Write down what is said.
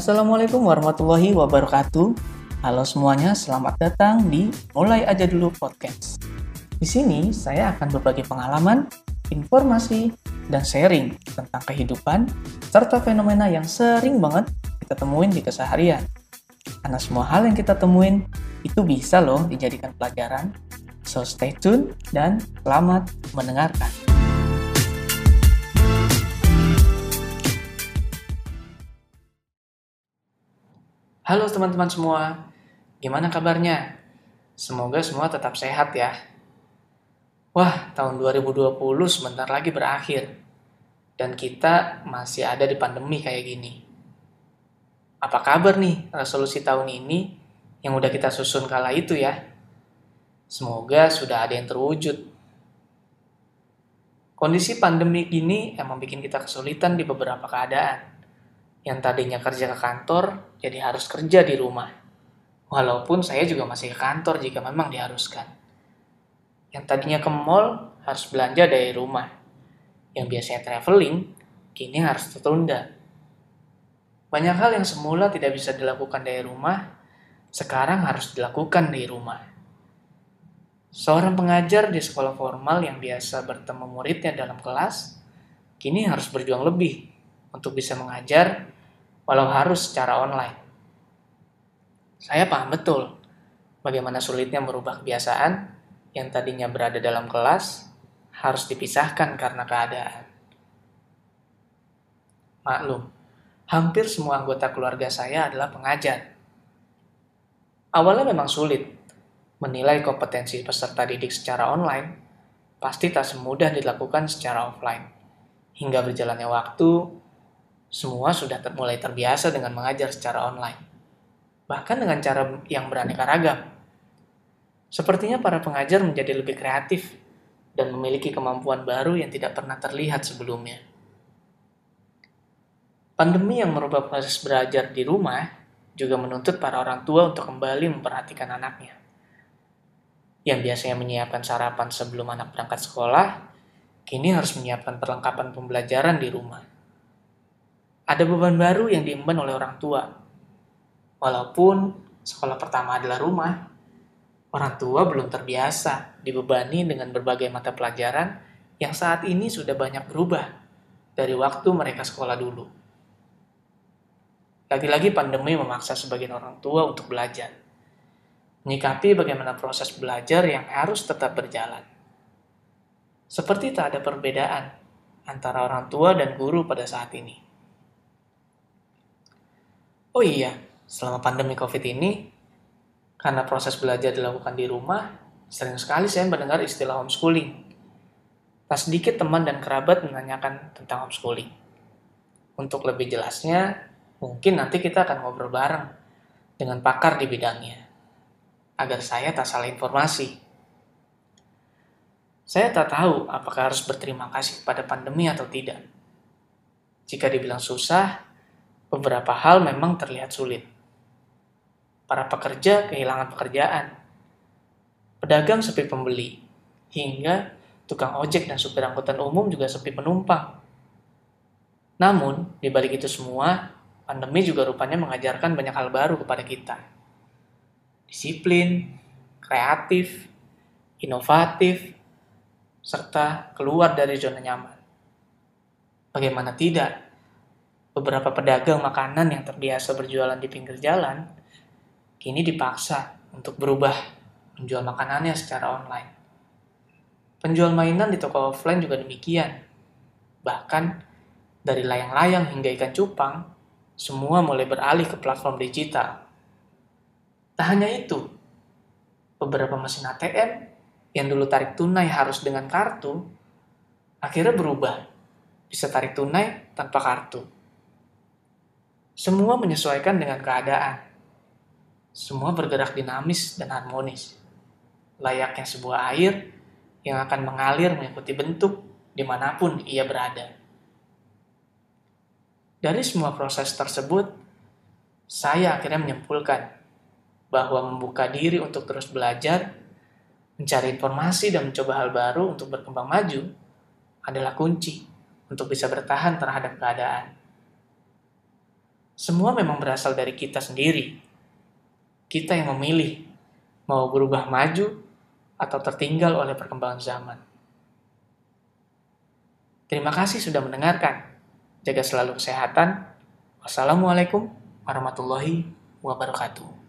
Assalamualaikum warahmatullahi wabarakatuh. Halo semuanya, selamat datang di Mulai Aja Dulu Podcast. Di sini saya akan berbagi pengalaman, informasi, dan sharing tentang kehidupan serta fenomena yang sering banget kita temuin di keseharian. Karena semua hal yang kita temuin itu bisa loh dijadikan pelajaran. So stay tune dan selamat mendengarkan. Halo teman-teman semua, gimana kabarnya? Semoga semua tetap sehat ya. Wah, tahun 2020 sebentar lagi berakhir. Dan kita masih ada di pandemi kayak gini. Apa kabar nih resolusi tahun ini yang udah kita susun kala itu ya? Semoga sudah ada yang terwujud. Kondisi pandemi ini emang bikin kita kesulitan di beberapa keadaan yang tadinya kerja ke kantor jadi harus kerja di rumah. Walaupun saya juga masih ke kantor jika memang diharuskan. Yang tadinya ke mall harus belanja dari rumah. Yang biasanya traveling kini harus tertunda. Banyak hal yang semula tidak bisa dilakukan dari rumah, sekarang harus dilakukan di rumah. Seorang pengajar di sekolah formal yang biasa bertemu muridnya dalam kelas, kini harus berjuang lebih untuk bisa mengajar walau harus secara online. Saya paham betul bagaimana sulitnya merubah kebiasaan yang tadinya berada dalam kelas harus dipisahkan karena keadaan. Maklum, hampir semua anggota keluarga saya adalah pengajar. Awalnya memang sulit menilai kompetensi peserta didik secara online, pasti tak semudah dilakukan secara offline. Hingga berjalannya waktu, semua sudah ter mulai terbiasa dengan mengajar secara online. Bahkan dengan cara yang beraneka ragam. Sepertinya para pengajar menjadi lebih kreatif dan memiliki kemampuan baru yang tidak pernah terlihat sebelumnya. Pandemi yang merubah proses belajar di rumah juga menuntut para orang tua untuk kembali memperhatikan anaknya. Yang biasanya menyiapkan sarapan sebelum anak berangkat sekolah, kini harus menyiapkan perlengkapan pembelajaran di rumah ada beban baru yang diemban oleh orang tua. Walaupun sekolah pertama adalah rumah, orang tua belum terbiasa dibebani dengan berbagai mata pelajaran yang saat ini sudah banyak berubah dari waktu mereka sekolah dulu. Lagi-lagi pandemi memaksa sebagian orang tua untuk belajar. Menyikapi bagaimana proses belajar yang harus tetap berjalan. Seperti tak ada perbedaan antara orang tua dan guru pada saat ini. Oh iya, selama pandemi COVID ini, karena proses belajar dilakukan di rumah, sering sekali saya mendengar istilah homeschooling. Tak sedikit teman dan kerabat menanyakan tentang homeschooling. Untuk lebih jelasnya, mungkin nanti kita akan ngobrol bareng dengan pakar di bidangnya, agar saya tak salah informasi. Saya tak tahu apakah harus berterima kasih kepada pandemi atau tidak. Jika dibilang susah, beberapa hal memang terlihat sulit. Para pekerja kehilangan pekerjaan, pedagang sepi pembeli, hingga tukang ojek dan supir angkutan umum juga sepi penumpang. Namun, di balik itu semua, pandemi juga rupanya mengajarkan banyak hal baru kepada kita. Disiplin, kreatif, inovatif, serta keluar dari zona nyaman. Bagaimana tidak, beberapa pedagang makanan yang terbiasa berjualan di pinggir jalan kini dipaksa untuk berubah menjual makanannya secara online. Penjual mainan di toko offline juga demikian. Bahkan dari layang-layang hingga ikan cupang, semua mulai beralih ke platform digital. Tak hanya itu, beberapa mesin ATM yang dulu tarik tunai harus dengan kartu, akhirnya berubah, bisa tarik tunai tanpa kartu. Semua menyesuaikan dengan keadaan. Semua bergerak dinamis dan harmonis. Layaknya sebuah air yang akan mengalir mengikuti bentuk di mana pun ia berada. Dari semua proses tersebut, saya akhirnya menyimpulkan bahwa membuka diri untuk terus belajar, mencari informasi dan mencoba hal baru untuk berkembang maju adalah kunci untuk bisa bertahan terhadap keadaan. Semua memang berasal dari kita sendiri. Kita yang memilih mau berubah maju atau tertinggal oleh perkembangan zaman. Terima kasih sudah mendengarkan. Jaga selalu kesehatan. Wassalamualaikum warahmatullahi wabarakatuh.